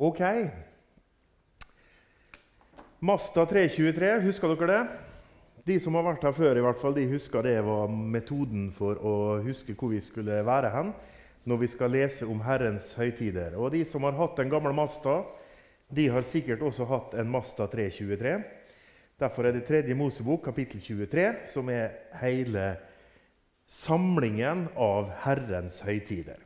Ok. Masta 323, husker dere det? De som har vært her før, i hvert fall, de husker det var metoden for å huske hvor vi skulle være hen når vi skal lese om Herrens høytider. Og de som har hatt en gammel Masta, de har sikkert også hatt en Masta 323. Derfor er det tredje Mosebok, kapittel 23, som er hele samlingen av Herrens høytider.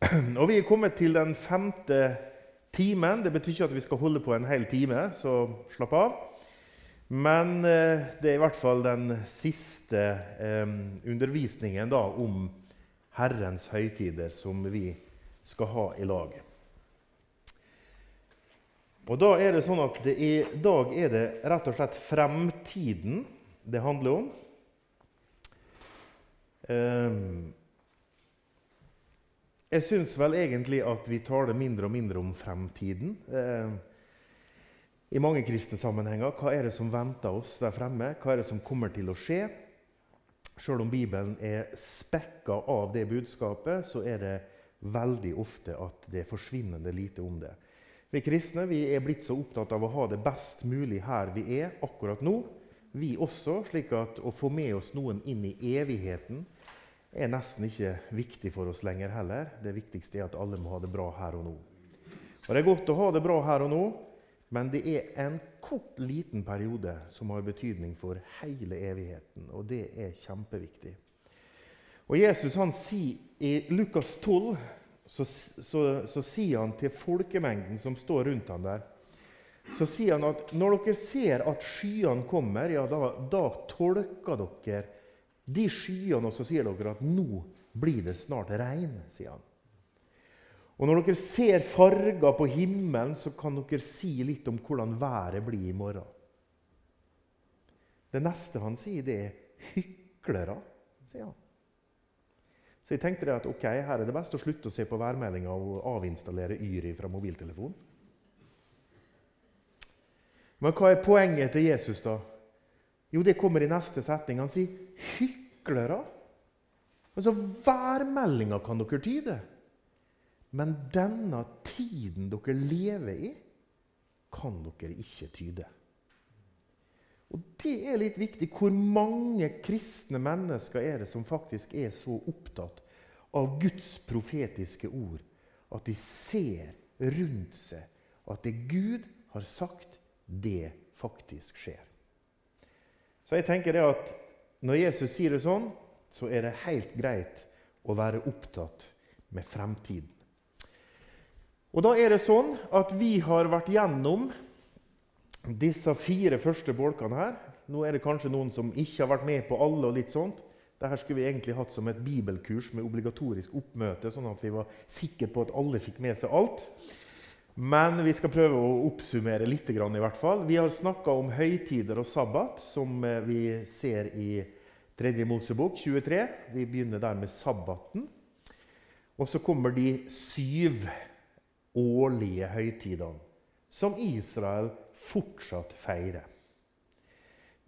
Og Vi er kommet til den femte timen. Det betyr ikke at vi skal holde på en hel time, så slapp av. Men eh, det er i hvert fall den siste eh, undervisningen da, om Herrens høytider som vi skal ha i lag. Og da er det sånn at det I dag er det rett og slett fremtiden det handler om. Um, jeg syns vel egentlig at vi taler mindre og mindre om fremtiden. Eh, I mange kristne sammenhenger. Hva er det som venter oss der fremme? Hva er det som kommer til å skje? Selv om Bibelen er spekka av det budskapet, så er det veldig ofte at det er forsvinnende lite om det. Vi kristne vi er blitt så opptatt av å ha det best mulig her vi er akkurat nå. Vi også, slik at å få med oss noen inn i evigheten er nesten ikke viktig for oss lenger heller. Det viktigste er at alle må ha det bra her og nå. Og Det er godt å ha det bra her og nå, men det er en kort, liten periode som har betydning for hele evigheten, og det er kjempeviktig. Og Jesus han sier I Lukas 12 så, så, så sier han til folkemengden som står rundt ham der så sier han at når dere ser at skyene kommer, ja, da, da tolker dere de skyene, og så sier dere at nå blir det snart regn. sier han. Og Når dere ser farger på himmelen, så kan dere si litt om hvordan været blir i morgen. Det neste han sier, det er 'hyklere', sier han. Så jeg tenkte at ok, her er det best å slutte å se på værmeldinga og avinstallere Yri fra mobiltelefonen. Men hva er poenget til Jesus, da? Jo, det kommer i neste setning. Han sier 'hyklere'. Altså, Værmeldinga kan dere tyde. Men denne tiden dere lever i, kan dere ikke tyde. Og Det er litt viktig. Hvor mange kristne mennesker er det som faktisk er så opptatt av Guds profetiske ord at de ser rundt seg at det Gud har sagt, det faktisk skjer? Så jeg tenker det at Når Jesus sier det sånn, så er det helt greit å være opptatt med fremtiden. Og da er det sånn at vi har vært gjennom disse fire første bolkene her. Nå er det kanskje noen som ikke har vært med på alle. og litt sånt. Dette skulle vi egentlig hatt som et bibelkurs med obligatorisk oppmøte, sånn at vi var sikre på at alle fikk med seg alt. Men vi skal prøve å oppsummere litt. i hvert fall. Vi har snakka om høytider og sabbat, som eh, vi ser i 3. Mosebok 23. Vi begynner der med sabbaten. Og så kommer de syv årlige høytidene som Israel fortsatt feirer.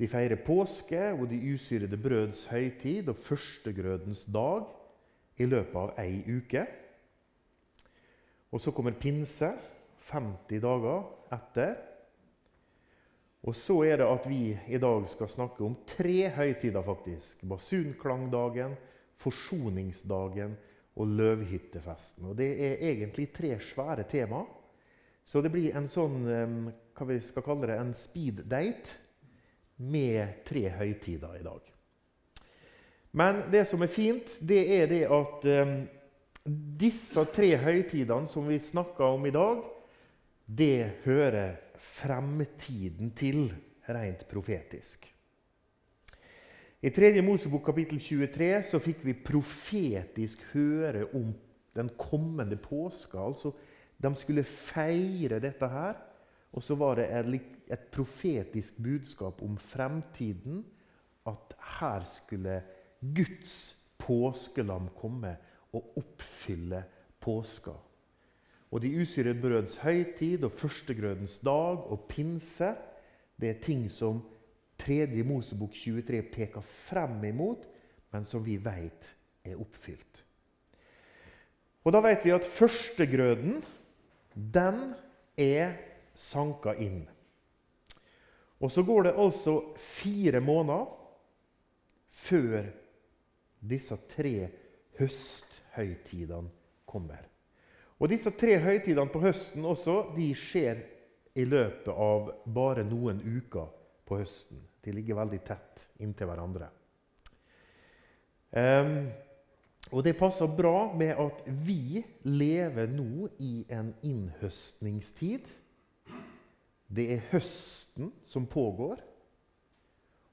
De feirer påske og de usyrede brøds høytid og førstegrødens dag i løpet av ei uke. Og så kommer pinse 50 dager etter. Og så er det at vi i dag skal snakke om tre høytider, faktisk. Basunklangdagen, forsoningsdagen og løvhyttefesten. Og Det er egentlig tre svære tema. Så det blir en sånn hva vi skal kalle det, en speed date med tre høytider i dag. Men det som er fint, det er det at disse tre høytidene som vi snakker om i dag, det hører fremtiden til rent profetisk. I 3. Mosebok kapittel 23 så fikk vi profetisk høre om den kommende påska. Altså, de skulle feire dette her. Og så var det et profetisk budskap om fremtiden. At her skulle Guds påskelam komme og oppfylle påska. Og de usyrede brøds høytid og førstegrødens dag og pinse det er ting som 3. Mosebok 23 peker frem imot, men som vi vet er oppfylt. Og Da vet vi at førstegrøden den er sanka inn. Og så går det altså fire måneder før disse tre høsthøytidene kommer. Og Disse tre høytidene på høsten også, de skjer i løpet av bare noen uker på høsten. De ligger veldig tett inntil hverandre. Um, og det passer bra med at vi lever nå i en innhøstningstid. Det er høsten som pågår,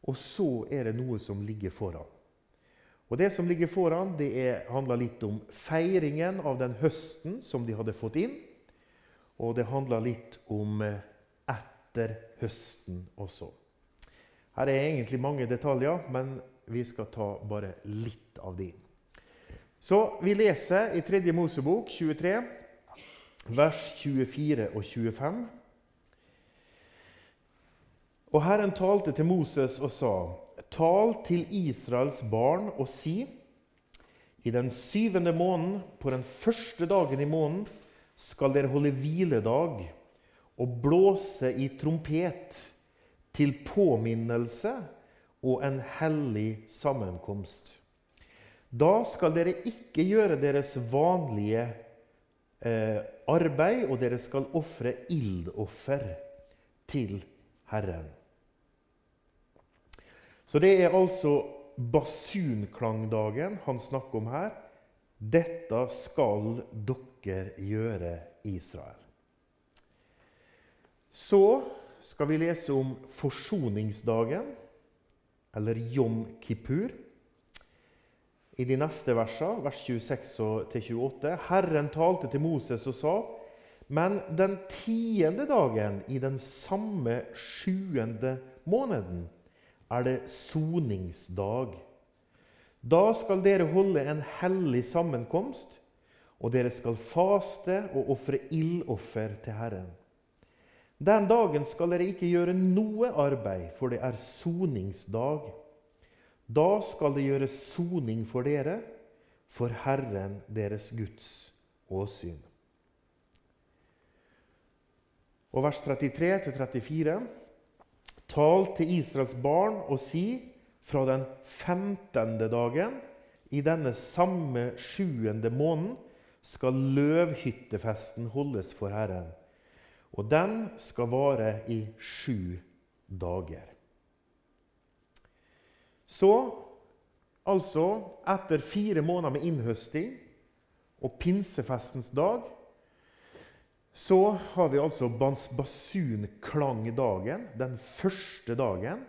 og så er det noe som ligger foran. Og Det som ligger foran, det er, handler litt om feiringen av den høsten som de hadde fått inn. Og det handler litt om eh, etter høsten også. Her er egentlig mange detaljer, men vi skal ta bare litt av de. Så vi leser i 3. Mosebok 23, vers 24 og 25. Og Herren talte til Moses og sa:" Tal til Israels barn og si:" I den syvende måneden, på den første dagen i måneden, skal dere holde hviledag og blåse i trompet til påminnelse og en hellig sammenkomst. Da skal dere ikke gjøre deres vanlige eh, arbeid, og dere skal ofre ildoffer til Herren. Så det er altså basunklangdagen han snakker om her. Dette skal dere gjøre, Israel. Så skal vi lese om forsoningsdagen, eller Jom kippur. I de neste versene, vers 26-28, Herren talte til Moses og sa:" Men den tiende dagen i den samme sjuende måneden er det soningsdag. Da skal dere holde en hellig sammenkomst, og dere skal faste og ofre ildoffer til Herren. Den dagen skal dere ikke gjøre noe arbeid, for det er soningsdag. Da skal det gjøres soning for dere, for Herren deres Guds åsyn. Og vers 33-34.: Tal til Israels barn og si fra den femtende dagen i denne samme sjuende måneden skal løvhyttefesten holdes for Herren. Og den skal vare i sju dager. Så, altså, etter fire måneder med innhøsting og pinsefestens dag så har vi altså basunklangdagen, den første dagen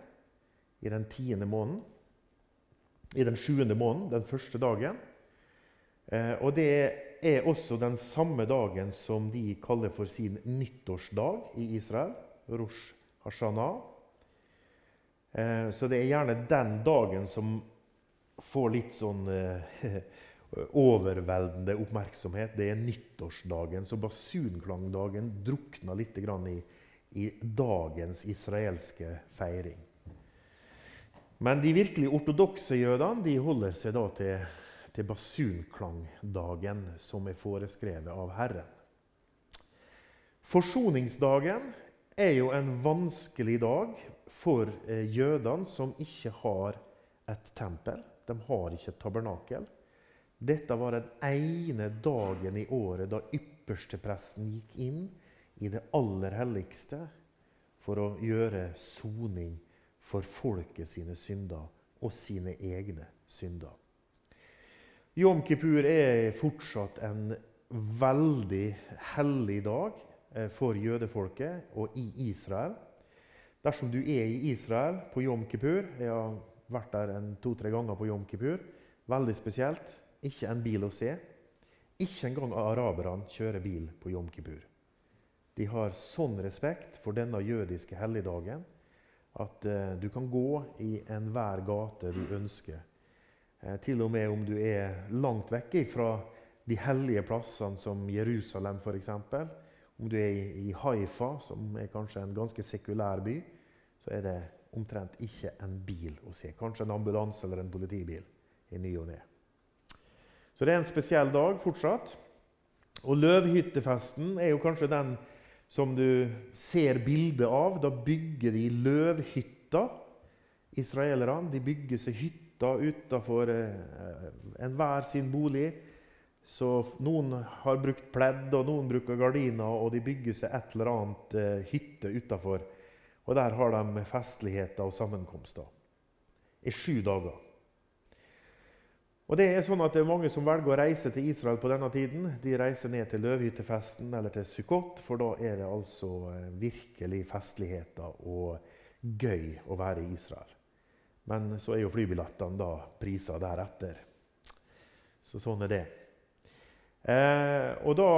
i den tiende måneden. I den sjuende måneden, den første dagen. Eh, og det er også den samme dagen som de kaller for sin nyttårsdag i Israel. Rosh Hashanah. Eh, så det er gjerne den dagen som får litt sånn eh, overveldende oppmerksomhet. Det er nyttårsdagen. Så basunklangdagen drukna litt i, i dagens israelske feiring. Men de virkelig ortodokse jødene de holder seg da til, til basunklangdagen, som er foreskrevet av Herren. Forsoningsdagen er jo en vanskelig dag for eh, jødene som ikke har et tempel. De har ikke et tabernakel. Dette var den ene dagen i året da ypperstepresten gikk inn i det aller helligste for å gjøre soning for folket sine synder og sine egne synder. Jom kippur er fortsatt en veldig hellig dag eh, for jødefolket og i Israel. Dersom du er i Israel på jom kippur Jeg har vært der to-tre ganger på jom kippur. Veldig spesielt. Ikke en bil å se. Ikke engang araberne kjører bil på Jom Kippur. De har sånn respekt for denne jødiske helligdagen at eh, du kan gå i enhver gate du ønsker. Eh, til og med om du er langt vekke fra de hellige plassene som Jerusalem f.eks. Om du er i, i Haifa, som er kanskje en ganske sekulær by, så er det omtrent ikke en bil å se. Kanskje en ambulanse eller en politibil i ny og ne. Så det er en spesiell dag fortsatt. Og løvhyttefesten er jo kanskje den som du ser bildet av. Da bygger de løvhytter, israelerne. De bygger seg hytter utafor eh, enhver sin bolig. Så noen har brukt pledd, og noen bruker gardiner, og de bygger seg et eller annet eh, hytte utafor. Og der har de festligheter og sammenkomster i sju dager. Og Det er sånn at det er mange som velger å reise til Israel på denne tiden. De reiser ned til løvhyttefesten eller til Sukkot, for da er det altså eh, virkelig festligheter og gøy å være i Israel. Men så er jo flybillettene da priser deretter. Så sånn er det. Eh, og da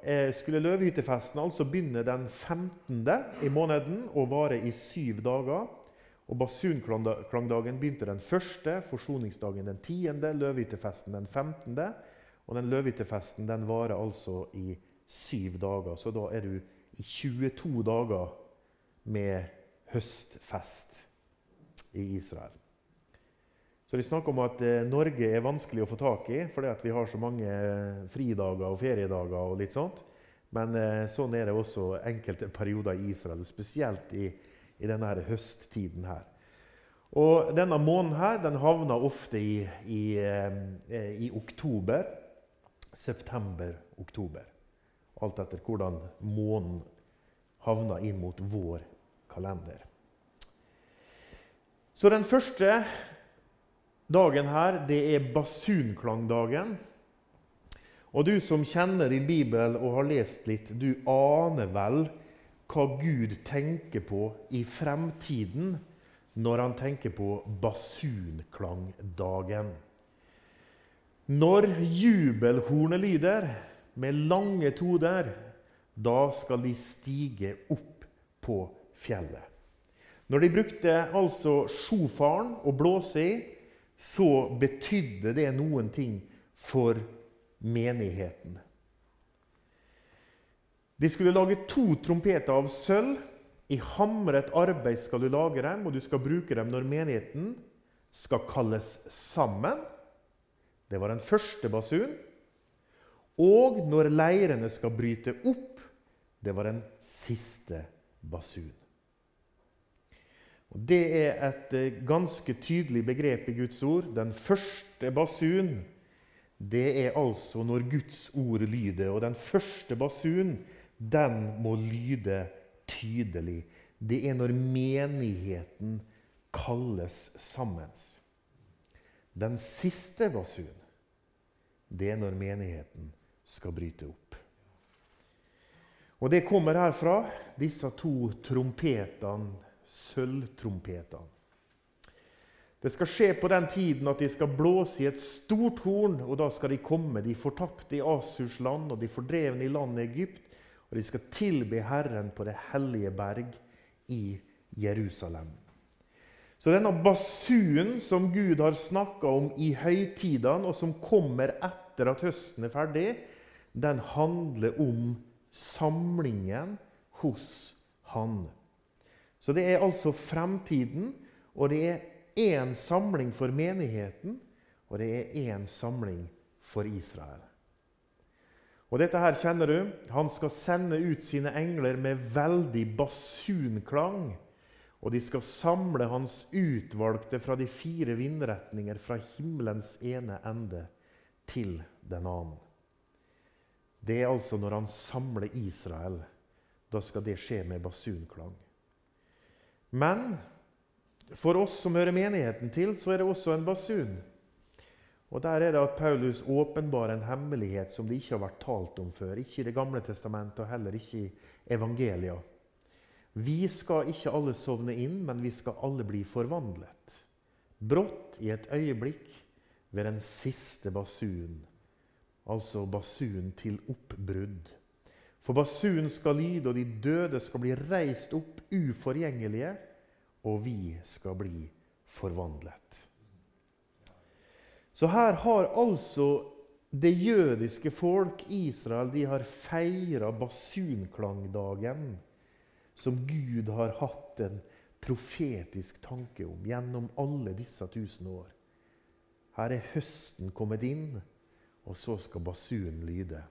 eh, skulle løvhyttefesten altså begynne den 15. i måneden og vare i syv dager. Og Basunklangdagen begynte den første, forsoningsdagen den tiende, løvhyttefesten den femtende. Og den løvhyttefesten den varer altså i syv dager, så da er du i 22 dager med høstfest i Israel. Så De snakker om at eh, Norge er vanskelig å få tak i fordi vi har så mange eh, fridager og feriedager. og litt sånt. Men eh, sånn er det også enkelte perioder i Israel, spesielt i Israel i denne høsttiden her. Og denne måneden her, den havner ofte i, i, eh, i oktober. September-oktober. Alt etter hvordan månen havner inn mot vår kalender. Så den første dagen her, det er basunklangdagen. Og du som kjenner din bibel og har lest litt, du aner vel hva Gud tenker på i fremtiden når han tenker på basunklangdagen. Når jubelhornet lyder med lange toder, da skal de stige opp på fjellet. Når de brukte altså sjofaren å blåse i, så betydde det noen ting for menigheten. De skulle lage to trompeter av sølv. I hamret arbeid skal du lage dem, og du skal bruke dem når menigheten skal kalles sammen. Det var den første basun. Og når leirene skal bryte opp. Det var den siste basun. Og det er et eh, ganske tydelig begrep i Guds ord. Den første basun, det er altså når Guds ord lyder. Og den første basun, den må lyde tydelig. Det er når menigheten kalles sammen. Den siste basun, det er når menigheten skal bryte opp. Og det kommer herfra, disse to trompetene, sølvtrompetene. Det skal skje på den tiden at de skal blåse i et stort horn, og da skal de komme, de fortapte i Asurs land og de fordrevne i landet Egypt. Og de skal tilbe Herren på det hellige berg i Jerusalem. Så denne basunen som Gud har snakka om i høytidene, og som kommer etter at høsten er ferdig, den handler om samlingen hos Han. Så det er altså fremtiden, og det er én samling for menigheten, og det er én samling for Israel. Og dette her kjenner du. Han skal sende ut sine engler med veldig basunklang. Og de skal samle hans utvalgte fra de fire vindretninger, fra himmelens ene ende til den annen. Det er altså når han samler Israel. Da skal det skje med basunklang. Men for oss som hører menigheten til, så er det også en basun. Og Der er det at Paulus åpenbarer en hemmelighet som det ikke har vært talt om før. Ikke i Det gamle testamentet og heller ikke i evangelia. Vi skal ikke alle sovne inn, men vi skal alle bli forvandlet. Brått, i et øyeblikk, ved den siste basun. Altså basun til oppbrudd. For basunen skal lyde, og de døde skal bli reist opp uforgjengelige, og vi skal bli forvandlet. Så her har altså det jødiske folk, Israel, de har feira basunklangdagen, som Gud har hatt en profetisk tanke om gjennom alle disse tusen år. Her er høsten kommet inn, og så skal basunen lyde.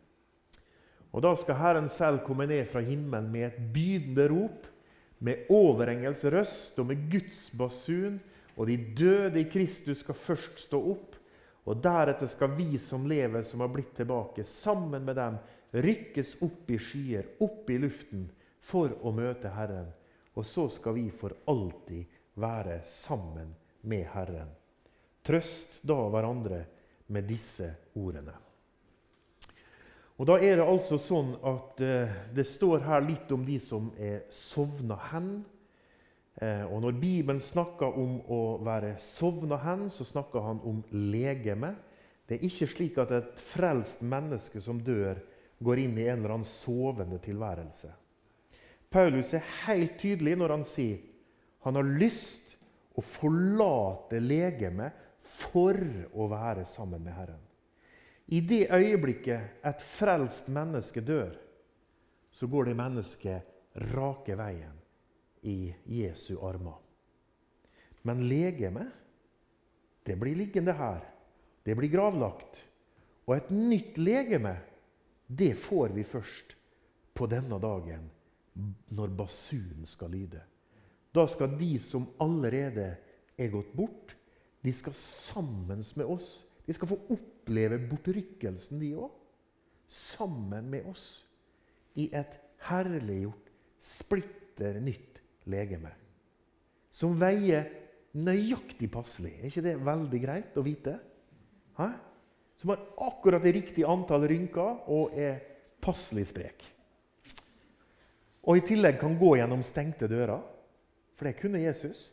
Og da skal Herren selv komme ned fra himmelen med et bydende rop, med overengels røst og med Guds basun, og de døde i Kristus skal først stå opp. Og deretter skal vi som lever, som har blitt tilbake, sammen med dem rykkes opp i skyer, opp i luften, for å møte Herren. Og så skal vi for alltid være sammen med Herren. Trøst da hverandre med disse ordene. Og Da er det altså sånn at eh, det står her litt om de som er sovna hen. Eh, og Når Bibelen snakker om å være sovna hen, så snakker han om legeme. Det er ikke slik at et frelst menneske som dør, går inn i en eller annen sovende tilværelse. Paulus er helt tydelig når han sier han har lyst å forlate legemet for å være sammen med Herren. I det øyeblikket et frelst menneske dør, så går det mennesket rake veien i Jesu armer. Men legemet, det blir liggende her. Det blir gravlagt. Og et nytt legeme, det får vi først på denne dagen, når basunen skal lyde. Da skal de som allerede er gått bort, de skal sammen med oss de skal få oppleve bortrykkelsen, de òg. Sammen med oss. I et herliggjort, splitter nytt legeme. Som veier nøyaktig passelig. Er ikke det veldig greit å vite? Hæ? Som har akkurat det riktige antall rynker og er passelig sprek. Og i tillegg kan gå gjennom stengte dører. For det kunne Jesus.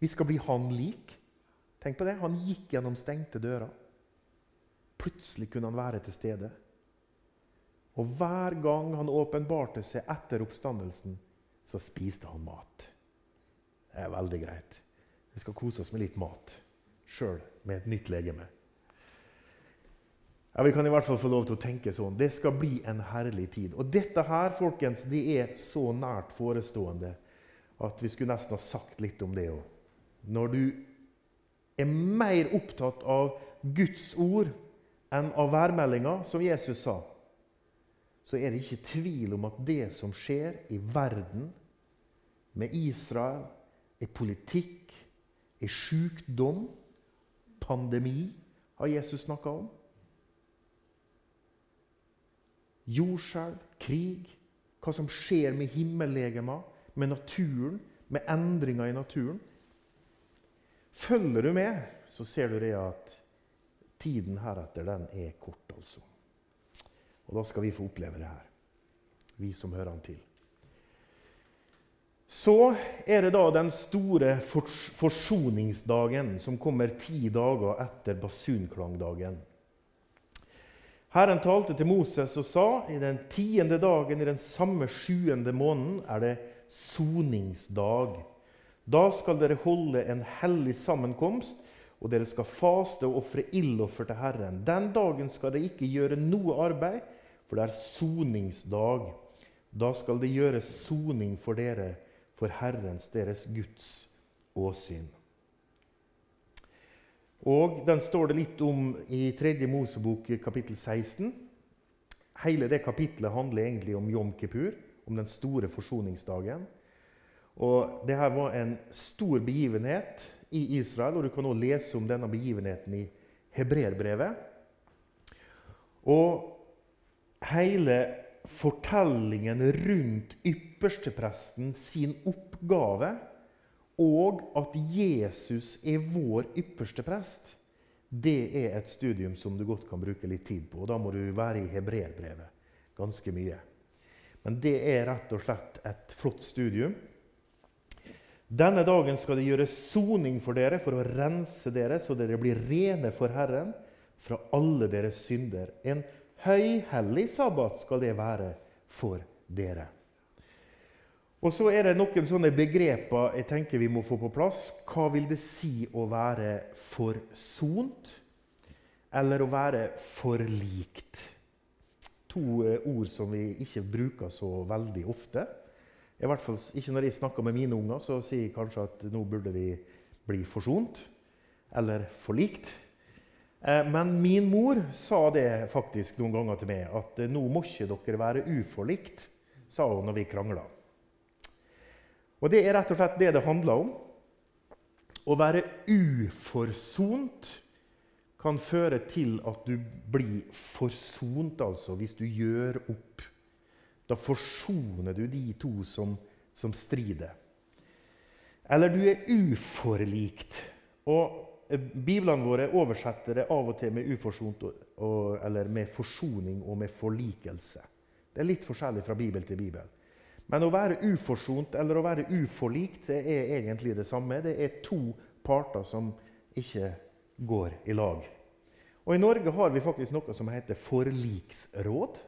Vi skal bli han lik. Tenk på det. Han gikk gjennom stengte dører. Plutselig kunne han være til stede. Og hver gang han åpenbarte seg etter oppstandelsen, så spiste han mat. Det er veldig greit. Vi skal kose oss med litt mat sjøl med et nytt legeme. Ja, Vi kan i hvert fall få lov til å tenke sånn. Det skal bli en herlig tid. Og dette her, folkens, det er så nært forestående at vi skulle nesten ha sagt litt om det òg. Når du er mer opptatt av Guds ord enn av værmeldinga, som Jesus sa, så er det ikke tvil om at det som skjer i verden, med Israel, i politikk, i sykdom, pandemi, har Jesus snakka om. Jordskjelv, krig, hva som skjer med himmellegemer, med naturen, med endringer i naturen. Følger du med, så ser du det at tiden heretter den er kort. altså. Og da skal vi få oppleve det her, vi som hører han til. Så er det da den store forsoningsdagen, som kommer ti dager etter basunklangdagen. Herren talte til Moses og sa i den tiende dagen i den samme sjuende måneden er det soningsdag. Da skal dere holde en hellig sammenkomst, og dere skal faste og ofre ildoffer til Herren. Den dagen skal dere ikke gjøre noe arbeid, for det er soningsdag. Da skal det gjøres soning for dere for Herrens, deres Guds åsyn. Og Den står det litt om i 3. Mosebok kapittel 16. Hele det kapittelet handler egentlig om Jom Kippur, om den store forsoningsdagen. Og det her var en stor begivenhet i Israel, og du kan også lese om denne begivenheten i Hebreerbrevet. Og hele fortellingen rundt ypperstepresten sin oppgave, og at Jesus er vår ypperste prest, det er et studium som du godt kan bruke litt tid på. og Da må du være i hebreerbrevet ganske mye. Men det er rett og slett et flott studium. Denne dagen skal det gjøres soning for dere for å rense dere, så dere blir rene for Herren fra alle deres synder. En høyhellig sabbat skal det være for dere. Og så er det noen sånne begreper jeg tenker vi må få på plass. Hva vil det si å være forsont? Eller å være forlikt? To eh, ord som vi ikke bruker så veldig ofte. I hvert fall ikke når jeg snakker med mine unger, så sier jeg kanskje at nå burde vi bli forsont eller forlikt. Eh, men min mor sa det faktisk noen ganger til meg, at nå må ikke dere være uforlikt, sa hun når vi krangla. Og det er rett og slett det det handler om. Å være uforsont kan føre til at du blir forsont, altså, hvis du gjør opp. Da forsoner du de to som, som strider. Eller du er uforlikt. Og eh, Biblene våre oversetter det av og til med uforsont og, eller med forsoning og med forlikelse. Det er litt forskjellig fra bibel til bibel. Men å være uforsont eller å være uforlikt det er egentlig det samme. Det er to parter som ikke går i lag. Og I Norge har vi faktisk noe som heter forliksråd.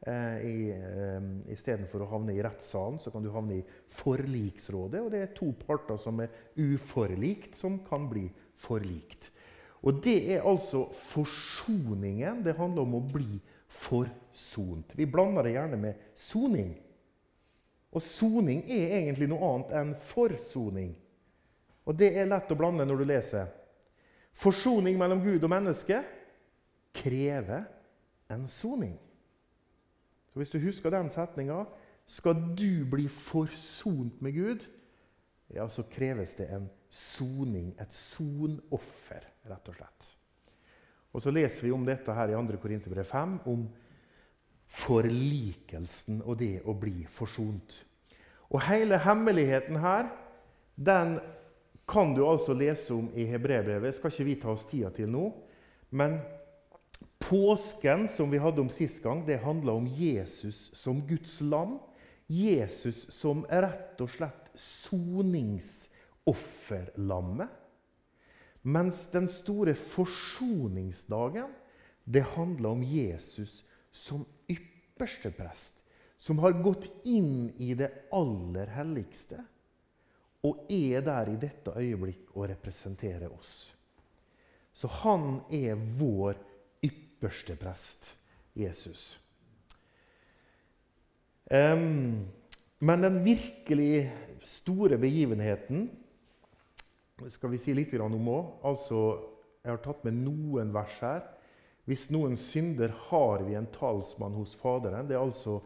Eh, eh, Istedenfor å havne i rettssalen, så kan du havne i forliksrådet. Og det er to parter som er uforlikt, som kan bli forlikt. Og det er altså forsoningen. Det handler om å bli forsont. Vi blander det gjerne med soning. Og soning er egentlig noe annet enn forsoning. Og det er lett å blande når du leser. Forsoning mellom Gud og menneske krever en soning. Så Hvis du husker den setninga Skal du bli forsont med Gud, ja, så kreves det en soning, et sonoffer, rett og slett. Og Så leser vi om dette her i 2. Korinterbrev 5, om forlikelsen og det å bli forsont. Og hele hemmeligheten her, den kan du altså lese om i Hebrebrevet. Skal ikke vi ta oss tida til nå. Men påsken som vi hadde om sist gang, det handla om Jesus som Guds lam. Jesus som rett og slett soningsofferlammet. Mens den store forsoningsdagen, det handla om Jesus som ypperste prest, som har gått inn i det aller helligste og er der i dette øyeblikk og representerer oss. Så han er vår ypperste prest, Jesus. Um, men den virkelig store begivenheten skal vi si litt om òg. Altså, jeg har tatt med noen vers her. Hvis noen synder, har vi en talsmann hos Faderen. Det er altså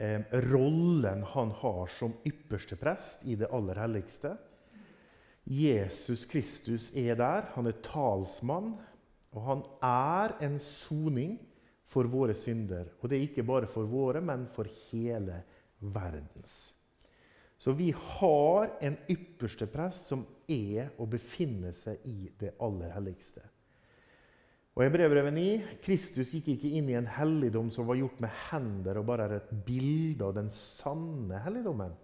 eh, rollen han har som ypperste prest i det aller helligste. Jesus Kristus er der. Han er talsmann. Og han er en soning for våre synder. Og det er ikke bare for våre, men for hele verdens. Så vi har en ypperste prest som er og befinner seg i det aller helligste. Og I brevbrevet 9 Kristus gikk ikke inn i en helligdom som var gjort med hender og bare er et bilde av den sanne helligdommen.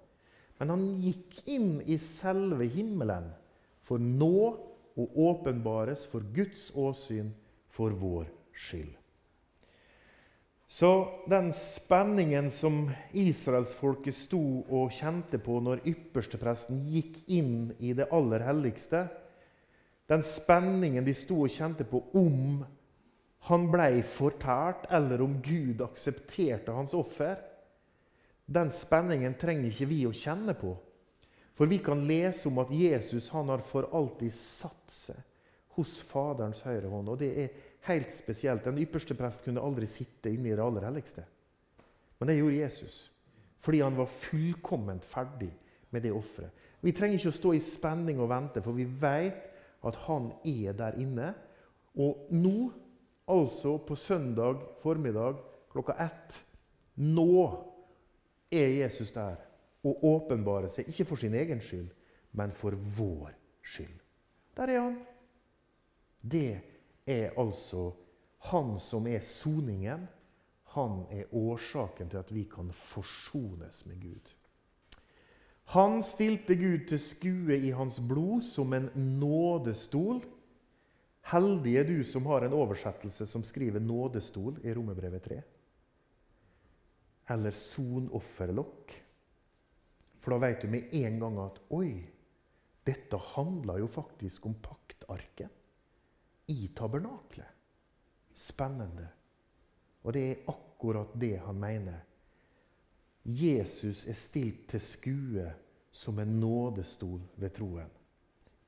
Men han gikk inn i selve himmelen for nå å åpenbares for Guds åsyn for vår skyld. Så den spenningen som israelsfolket sto og kjente på når ypperstepresten gikk inn i det aller helligste, den spenningen de sto og kjente på om han ble fortært, eller om Gud aksepterte hans offer. Den spenningen trenger ikke vi å kjenne på. For vi kan lese om at Jesus han har for alltid satt seg hos Faderens høyre hånd. Og det er helt spesielt. Den ypperste prest kunne aldri sitte inne i det aller helligste. Men det gjorde Jesus. Fordi han var fullkomment ferdig med det offeret. Vi trenger ikke å stå i spenning og vente, for vi vet at han er der inne. Og nå, altså på søndag formiddag klokka ett Nå er Jesus der og åpenbarer seg, ikke for sin egen skyld, men for vår skyld. Der er han. Det er altså han som er soningen. Han er årsaken til at vi kan forsones med Gud. Han stilte Gud til skue i hans blod som en nådestol. Heldig er du som har en oversettelse som skriver 'nådestol' i Romerbrevet 3. Eller sonofferlokk. For da vet du med en gang at oi, dette handler jo faktisk om paktarken'. i tabernaklet. Spennende. Og det er akkurat det han mener. Jesus er stilt til skue som en nådestol ved troen.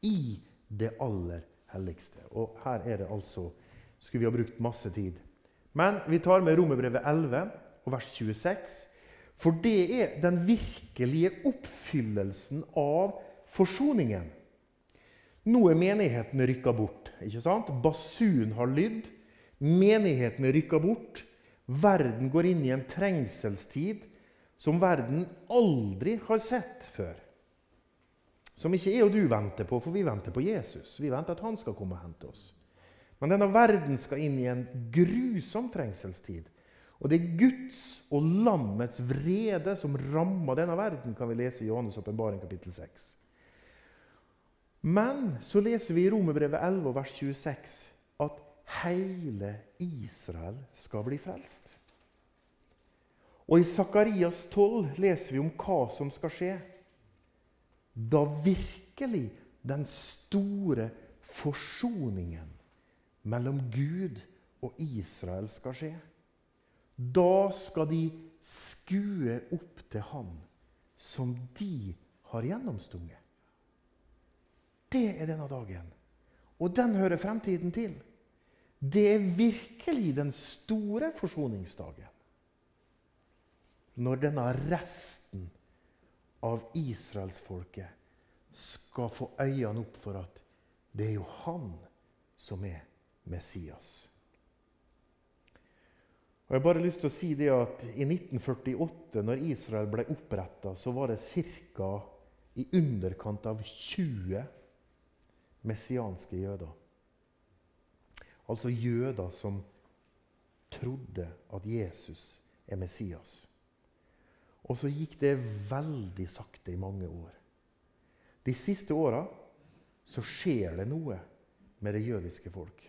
I det aller helligste. Og her er det altså Skulle vi ha brukt masse tid. Men vi tar med Romerbrevet 11 og vers 26. For det er den virkelige oppfyllelsen av forsoningen. Nå er menigheten rykka bort. ikke sant? Basun har lydd. Menigheten er rykka bort. Verden går inn i en trengselstid som verden aldri har sett før. Som ikke jeg og du venter på, for vi venter på Jesus. Vi venter at han skal komme og hente oss. Men denne verden skal inn i en grusom trengselstid. Og det er Guds og lammets vrede som rammer denne verden, kan vi lese i Johannes' åpenbaring kapittel 6. Men så leser vi i Romerbrevet 11, vers 26 at hele Israel skal bli frelst. Og i Sakarias 12 leser vi om hva som skal skje. Da virkelig den store forsoningen mellom Gud og Israel skal skje. Da skal de skue opp til Han som de har gjennomstunget. Det er denne dagen. Og den hører fremtiden til. Det er virkelig den store forsoningsdagen. Når denne resten av israelsfolket skal få øynene opp for at det er jo han som er Messias. Og jeg har bare lyst til å si det at I 1948, når Israel ble oppretta, så var det ca. i underkant av 20 messianske jøder. Altså jøder som trodde at Jesus er Messias. Og så gikk det veldig sakte i mange år. De siste åra så skjer det noe med det jødiske folk.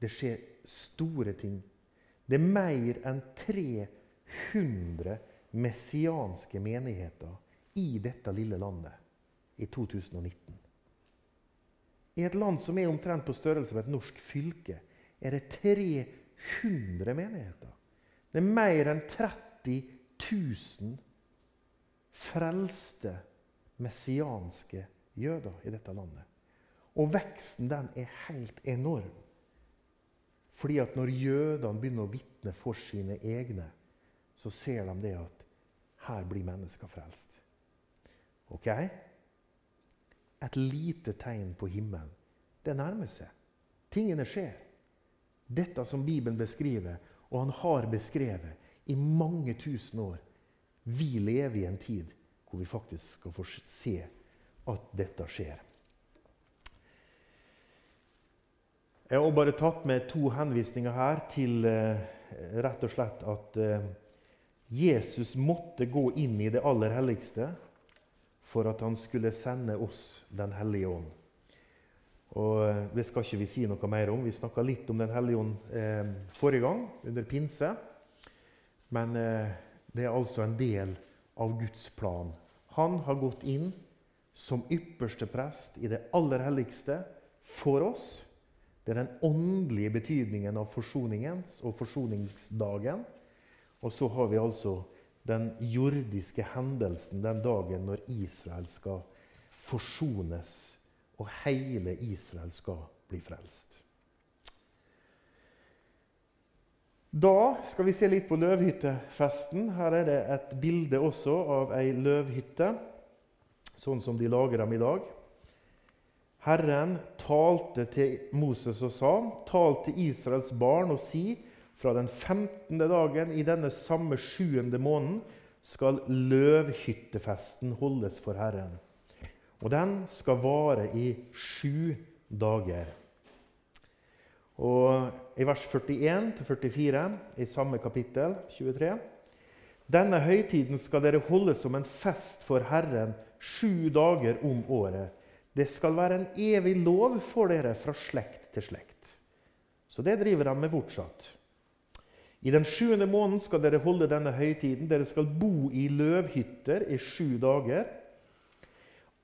Det skjer store ting. Det er mer enn 300 messianske menigheter i dette lille landet i 2019. I et land som er omtrent på størrelse med et norsk fylke, er det 300 menigheter. Det er mer enn 30 000 frelste messianske jøder i dette landet. Og veksten den er helt enorm. Fordi at når jødene begynner å vitne for sine egne, så ser de det at her blir mennesker frelst. Ok? Et lite tegn på himmelen. Det nærmer seg. Tingene skjer. Dette som Bibelen beskriver, og han har beskrevet i mange tusen år. Vi lever i en tid hvor vi faktisk skal få se at dette skjer. Jeg har bare tatt med to henvisninger her til eh, rett og slett at eh, Jesus måtte gå inn i det aller helligste for at han skulle sende oss Den hellige ånd. Og eh, Det skal ikke vi si noe mer om. Vi snakka litt om Den hellige ånd forrige gang, under pinse. Men eh, det er altså en del av Guds plan. Han har gått inn som ypperste prest i det aller helligste for oss det er den åndelige betydningen av forsoningens og forsoningsdagen. Og så har vi altså den jordiske hendelsen den dagen når Israel skal forsones, og hele Israel skal bli frelst. Da skal vi se litt på løvhyttefesten. Her er det et bilde også av ei løvhytte, sånn som de lager dem i dag. Herren talte til Moses og sa:" Tal til Israels barn og si:" Fra den 15. dagen i denne samme sjuende måneden skal løvhyttefesten holdes for Herren. Og den skal vare i sju dager. Og I vers 41-44 i samme kapittel, 23 Denne høytiden skal dere holde som en fest for Herren sju dager om året. Det skal være en evig lov for dere fra slekt til slekt. Så det driver de med fortsatt. I den sjuende måneden skal dere holde denne høytiden. Dere skal bo i løvhytter i sju dager.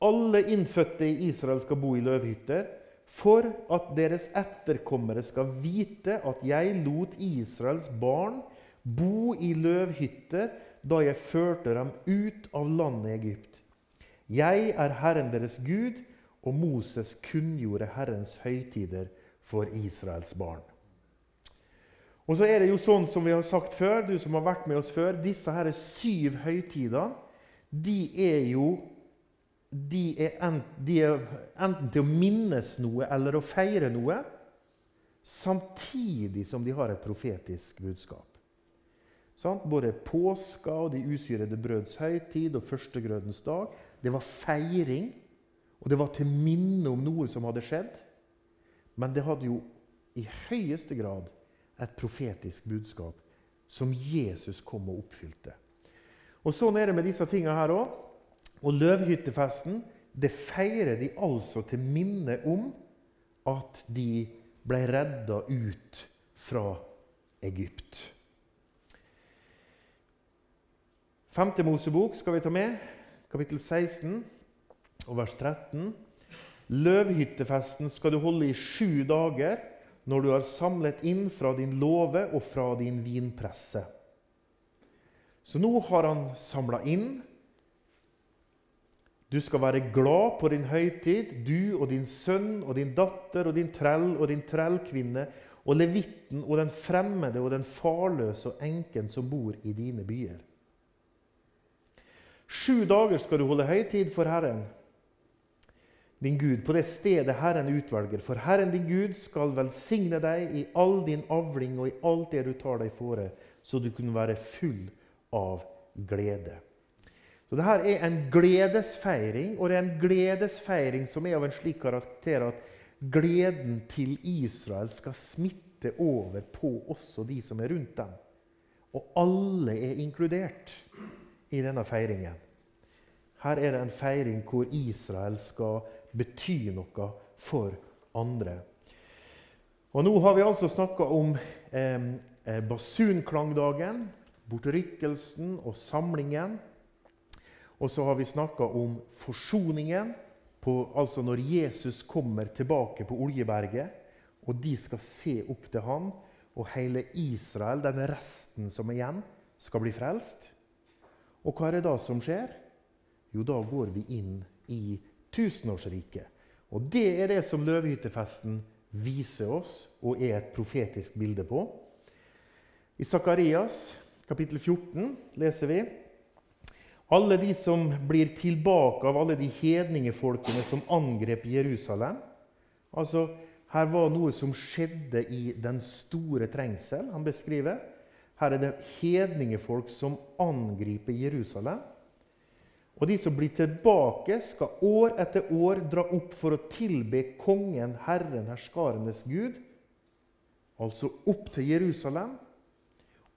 Alle innfødte i Israel skal bo i løvhytter, for at deres etterkommere skal vite at jeg lot Israels barn bo i løvhytter da jeg førte dem ut av landet Egypt. Jeg er Herren deres Gud, og Moses kunngjorde Herrens høytider for Israels barn. Og så er det jo sånn som vi har sagt før, du som har vært med oss før, disse her syv høytider de er jo de er, enten, de er enten til å minnes noe eller å feire noe, samtidig som de har et profetisk budskap. Sånn? Både påska og de usyrede brøds høytid og førstegrødens dag. Det var feiring, og det var til minne om noe som hadde skjedd. Men det hadde jo i høyeste grad et profetisk budskap som Jesus kom og oppfylte. Og Sånn er det med disse tingene her òg. Og løvhyttefesten det feirer de altså til minne om at de ble redda ut fra Egypt. Femte Mosebok skal vi ta med, kapittel 16 og vers 13. Løvhyttefesten skal du holde i sju dager når du har samlet inn fra din låve og fra din vinpresse. Så nå har han samla inn. Du skal være glad på din høytid, du og din sønn og din datter og din trell og din trellkvinne og levitten og den fremmede og den farløse og enken som bor i dine byer. Sju dager skal du holde høytid for Herren din Gud, på det stedet Herren utvelger. For Herren din Gud skal velsigne deg i all din avling og i alt det du tar deg fore, så du kunne være full av glede. Så Dette er en gledesfeiring, og det er en gledesfeiring som er av en slik karakter at gleden til Israel skal smitte over på også de som er rundt dem. Og alle er inkludert i denne feiringen. Her er det en feiring hvor Israel skal bety noe for andre. Og Nå har vi altså snakka om eh, basunklangdagen, bortrykkelsen og samlingen. Og så har vi snakka om forsoningen, på, altså når Jesus kommer tilbake på Oljeberget. Og de skal se opp til han, og hele Israel, den resten som er igjen, skal bli frelst. Og hva er det da som skjer? Jo, da går vi inn i tusenårsriket. Og det er det som løvehyttefesten viser oss og er et profetisk bilde på. I Sakarias kapittel 14 leser vi alle de som blir tilbake av alle de hedningefolkene som angrep Jerusalem. Altså, Her var noe som skjedde i den store trengsel. han beskriver. Her er det hedningefolk som angriper Jerusalem. Og de som blir tilbake, skal år etter år dra opp for å tilbe kongen, Herren, herskarenes Gud, altså opp til Jerusalem,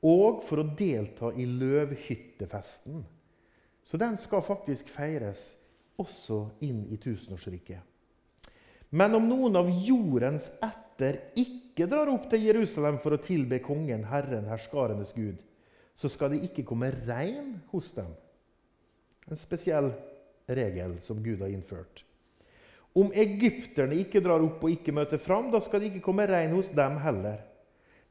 og for å delta i løvhyttefesten. Så den skal faktisk feires også inn i tusenårsriket. Men om noen av jordens ætter ikke drar opp til Jerusalem for å tilbe kongen, Herren, herskarenes Gud, så skal det ikke komme regn hos dem. En spesiell regel som Gud har innført. Om egypterne ikke drar opp og ikke møter fram, da skal det ikke komme regn hos dem heller.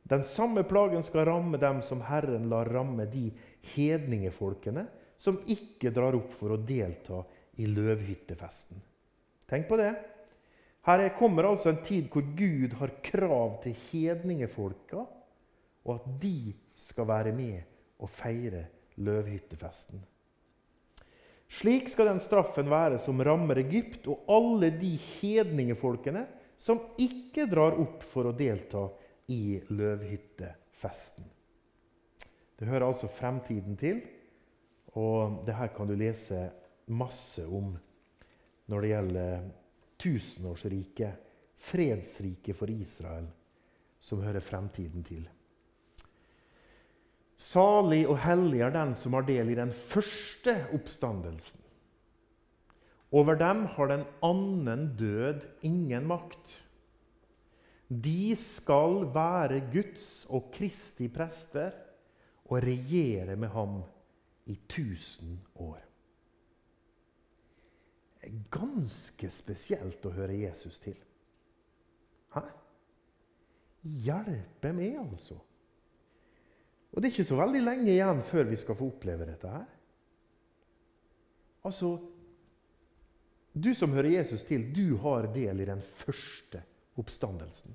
Den samme plagen skal ramme dem som Herren lar ramme de hedningefolkene som ikke drar opp for å delta i løvhyttefesten. Tenk på det. Her kommer altså en tid hvor Gud har krav til hedningefolka, og at de skal være med og feire løvhyttefesten. Slik skal den straffen være som rammer Egypt og alle de hedningefolkene som ikke drar opp for å delta i løvhyttefesten. Det hører altså fremtiden til, og det her kan du lese masse om når det gjelder tusenårsriket, fredsriket for Israel, som hører fremtiden til. Salig og hellig er den som har del i den første oppstandelsen. Over dem har den annen død ingen makt. De skal være Guds og Kristi prester og regjere med ham i tusen år. Det ganske spesielt å høre Jesus til. Hæ? Hjelpe meg, altså. Og det er ikke så veldig lenge igjen før vi skal få oppleve dette her. Altså Du som hører Jesus til, du har del i den første oppstandelsen.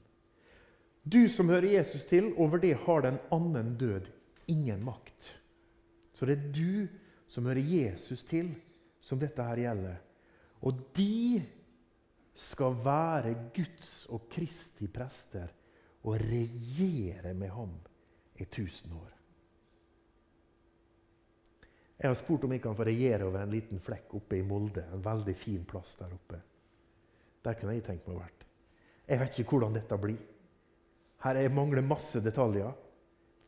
Du som hører Jesus til, over det har den annen død ingen makt. Så det er du som hører Jesus til, som dette her gjelder. Og de skal være Guds og Kristi prester og regjere med ham i tusen år. Jeg har spurt om jeg kan få regjere over en liten flekk oppe i Molde. En veldig fin plass der oppe. Der kunne jeg tenkt meg å vært. Jeg vet ikke hvordan dette blir. Her jeg mangler masse detaljer.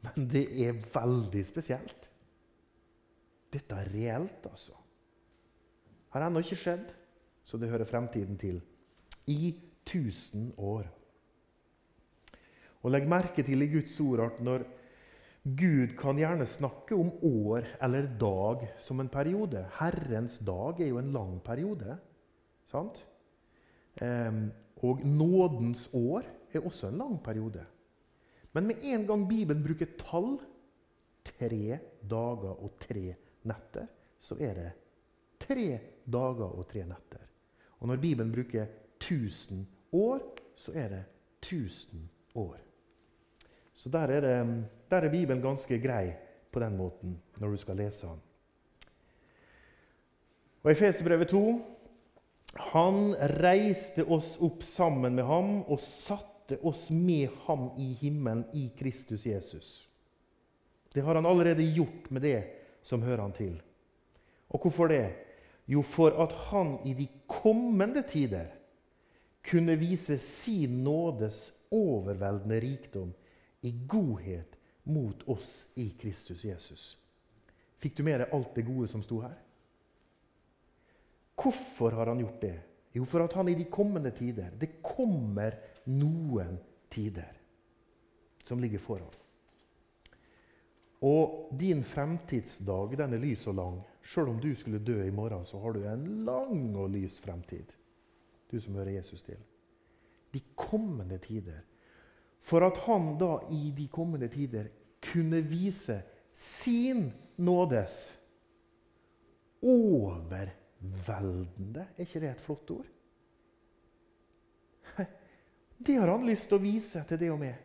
Men det er veldig spesielt. Dette er reelt, altså. Har ennå ikke skjedd, så det hører fremtiden til. I 1000 år. Og legg merke til i Guds ord at når Gud kan gjerne snakke om år eller dag som en periode. Herrens dag er jo en lang periode. Sant? Ehm, og nådens år er også en lang periode. Men med en gang Bibelen bruker tall, tre dager og tre netter, så er det tre dager og tre netter. Og når Bibelen bruker 1000 år, så er det 1000 år. Så der er, det, der er, Bibelen ganske grei på den måten når du skal lese den. Og I Feserbrevet 2 Han reiste oss opp sammen med ham og satte oss med ham i himmelen i Kristus Jesus. Det har han allerede gjort med det som hører han til. Og hvorfor det? Jo, for at han i de kommende tider kunne vise sin nådes overveldende rikdom i godhet mot oss i Kristus Jesus. Fikk du med deg alt det gode som sto her? Hvorfor har han gjort det? Jo, for at han i de kommende tider Det kommer noen tider som ligger foran. Og din fremtidsdag den er lys og lang. Sjøl om du skulle dø i morgen, så har du en lang og lys fremtid. Du som hører Jesus til. De kommende tider for at han da i de kommende tider kunne vise sin nådes overveldende Er ikke det et flott ord? Det har han lyst til å vise til det og meg.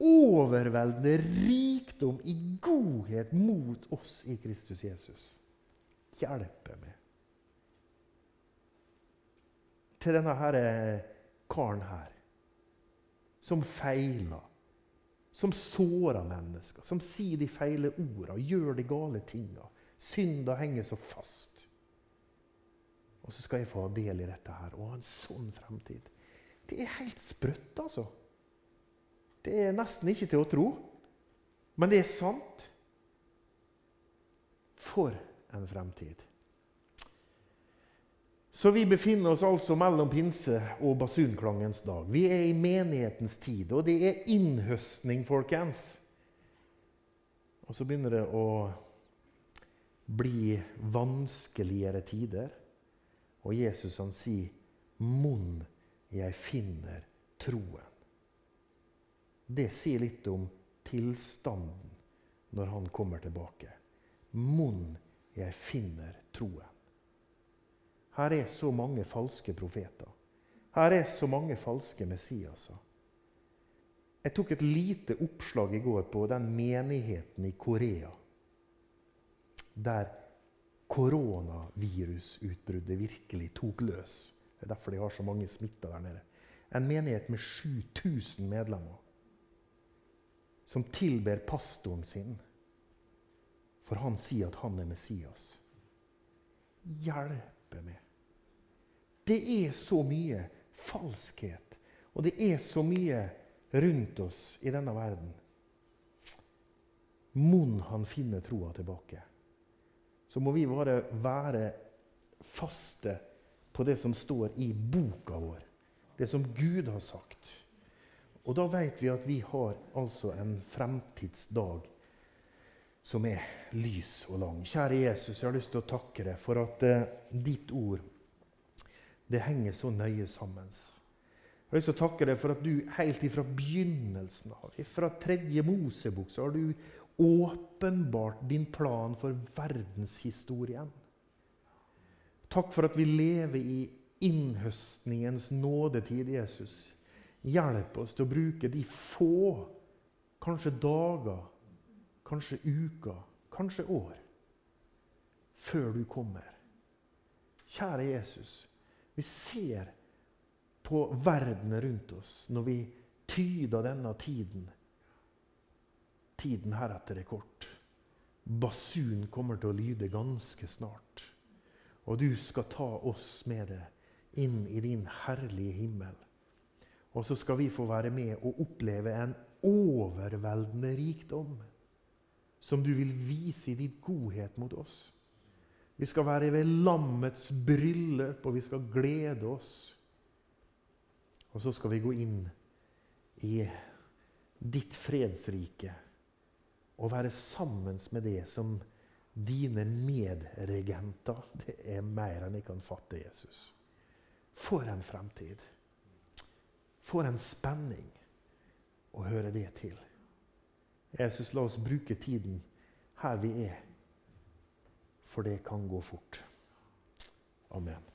Overveldende rikdom i godhet mot oss i Kristus Jesus. Hjelpe meg. Til denne her karen her som feiler, som sårer mennesker, som sier de feile ordene, gjør de gale tinga. Synda henger så fast. Og så skal jeg få ha del i dette her ha en sånn fremtid. Det er helt sprøtt, altså. Det er nesten ikke til å tro. Men det er sant. For en fremtid. Så vi befinner oss altså mellom pinse og basunklangens dag. Vi er i menighetens tid, og det er innhøstning, folkens. Og så begynner det å bli vanskeligere tider. Og Jesus han sier, 'Mon jeg finner troen'. Det sier litt om tilstanden når han kommer tilbake. Mon jeg finner troen. Her er så mange falske profeter. Her er så mange falske Messiaser. Jeg tok et lite oppslag i går på den menigheten i Korea der koronavirusutbruddet virkelig tok løs. Det er derfor de har så mange smitta der nede. En menighet med 7000 medlemmer som tilber pastoren sin. For han sier at han er Messias. Hjelpe meg. Det er så mye falskhet, og det er så mye rundt oss i denne verden. Mon han finner troa tilbake. Så må vi bare være faste på det som står i boka vår. Det som Gud har sagt. Og da vet vi at vi har altså en fremtidsdag som er lys og lang. Kjære Jesus, jeg har lyst til å takke deg for at eh, ditt ord det henger så nøye sammen. Jeg har lyst til å takke deg for at du helt ifra begynnelsen av, fra tredje Mosebok, så har du åpenbart din plan for verdenshistorien. Takk for at vi lever i innhøstningens nådetid, Jesus. Hjelp oss til å bruke de få, kanskje dager, kanskje uker, kanskje år, før du kommer. Kjære Jesus, vi ser på verden rundt oss når vi tyder denne tiden. Tiden heretter er kort. Basun kommer til å lyde ganske snart. Og du skal ta oss med det inn i din herlige himmel. Og så skal vi få være med og oppleve en overveldende rikdom som du vil vise i ditt godhet mot oss. Vi skal være ved lammets bryllup, og vi skal glede oss. Og så skal vi gå inn i ditt fredsrike og være sammen med det som dine medregenter. Det er mer enn jeg kan fatte, Jesus. For en fremtid. For en spenning å høre det til. Jesus, la oss bruke tiden her vi er, for det kan gå fort. Amen.